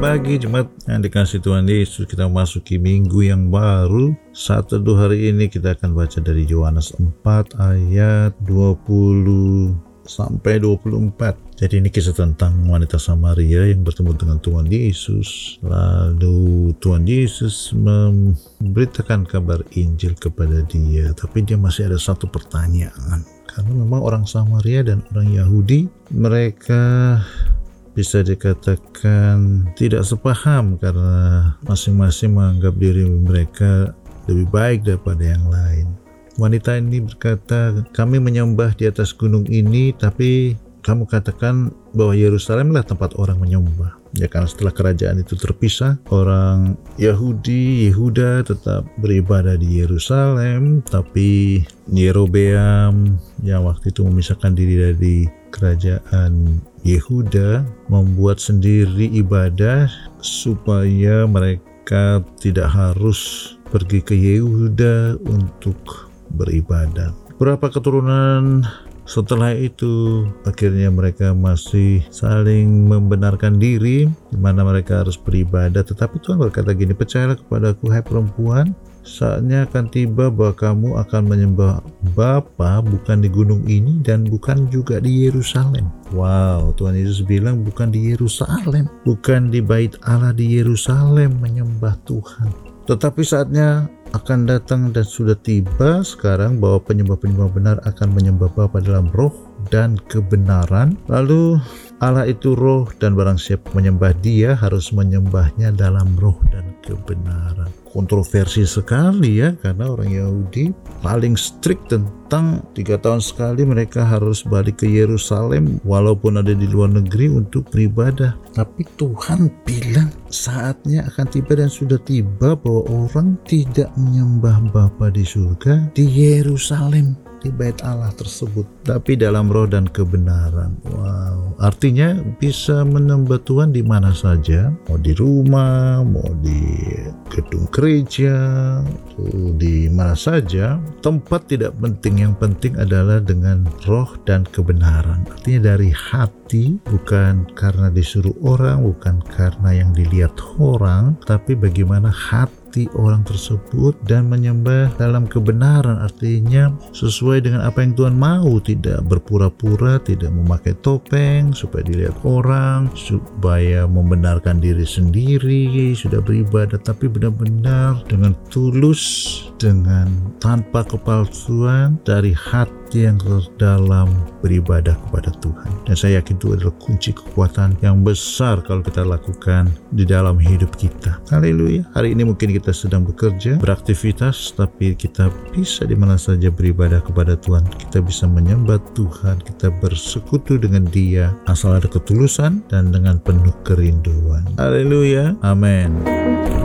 pagi Jemaat yang dikasih Tuhan Yesus kita masuki minggu yang baru. Saat teduh hari ini kita akan baca dari Yohanes 4 ayat 20 sampai 24 jadi ini kisah tentang wanita Samaria yang bertemu dengan Tuhan Yesus. Lalu Tuhan Yesus memberitakan kabar Injil kepada dia tapi dia masih ada satu pertanyaan. Karena memang orang Samaria dan orang Yahudi mereka bisa dikatakan tidak sepaham karena masing-masing menganggap diri mereka lebih baik daripada yang lain. Wanita ini berkata, "Kami menyembah di atas gunung ini, tapi kamu katakan bahwa Yerusalem lah tempat orang menyembah." Ya karena setelah kerajaan itu terpisah, orang Yahudi, Yehuda tetap beribadah di Yerusalem, tapi Yerobeam yang waktu itu memisahkan diri dari kerajaan Yehuda membuat sendiri ibadah supaya mereka tidak harus pergi ke Yehuda untuk beribadah. Berapa keturunan setelah itu akhirnya mereka masih saling membenarkan diri di mana mereka harus beribadah tetapi Tuhan berkata gini percayalah kepadaku hai perempuan saatnya akan tiba bahwa kamu akan menyembah Bapa bukan di gunung ini dan bukan juga di Yerusalem. Wow, Tuhan Yesus bilang bukan di Yerusalem, bukan di bait Allah di Yerusalem menyembah Tuhan. Tetapi saatnya akan datang dan sudah tiba sekarang bahwa penyembah-penyembah benar akan menyembah Bapa dalam roh dan kebenaran. Lalu Allah itu roh dan barang siapa menyembah dia harus menyembahnya dalam roh dan kebenaran. Kontroversi sekali ya karena orang Yahudi paling strict tentang tiga tahun sekali mereka harus balik ke Yerusalem walaupun ada di luar negeri untuk beribadah. Tapi Tuhan bilang saatnya akan tiba dan sudah tiba bahwa orang tidak menyembah Bapa di surga di Yerusalem di bait Allah tersebut. Tapi dalam roh dan kebenaran. Wow. Artinya bisa menyembah Tuhan di mana saja. Mau di rumah mau di gedung gereja di mana saja. Tempat tidak penting. Yang penting adalah dengan roh dan kebenaran. Artinya dari hati bukan karena disuruh orang bukan karena yang dilihat orang tapi bagaimana hati hati orang tersebut dan menyembah dalam kebenaran. Artinya sesuai dengan apa yang Tuhan mau tidak berpura-pura tidak memakai topeng supaya dilihat orang supaya membenarkan diri sendiri sudah beribadah tapi benar-benar dengan tulus dengan tanpa kepalsuan dari hati yang terdalam beribadah kepada Tuhan. Dan saya yakin itu adalah kunci kekuatan yang besar kalau kita lakukan di dalam hidup kita. Haleluya. Hari ini mungkin kita sedang bekerja, beraktivitas, tapi kita bisa di mana saja beribadah kepada Tuhan. Kita bisa menyembah Tuhan, kita bersekutu dengan Dia asal ada ketulusan dan dengan penuh kerinduan. Haleluya. Amin.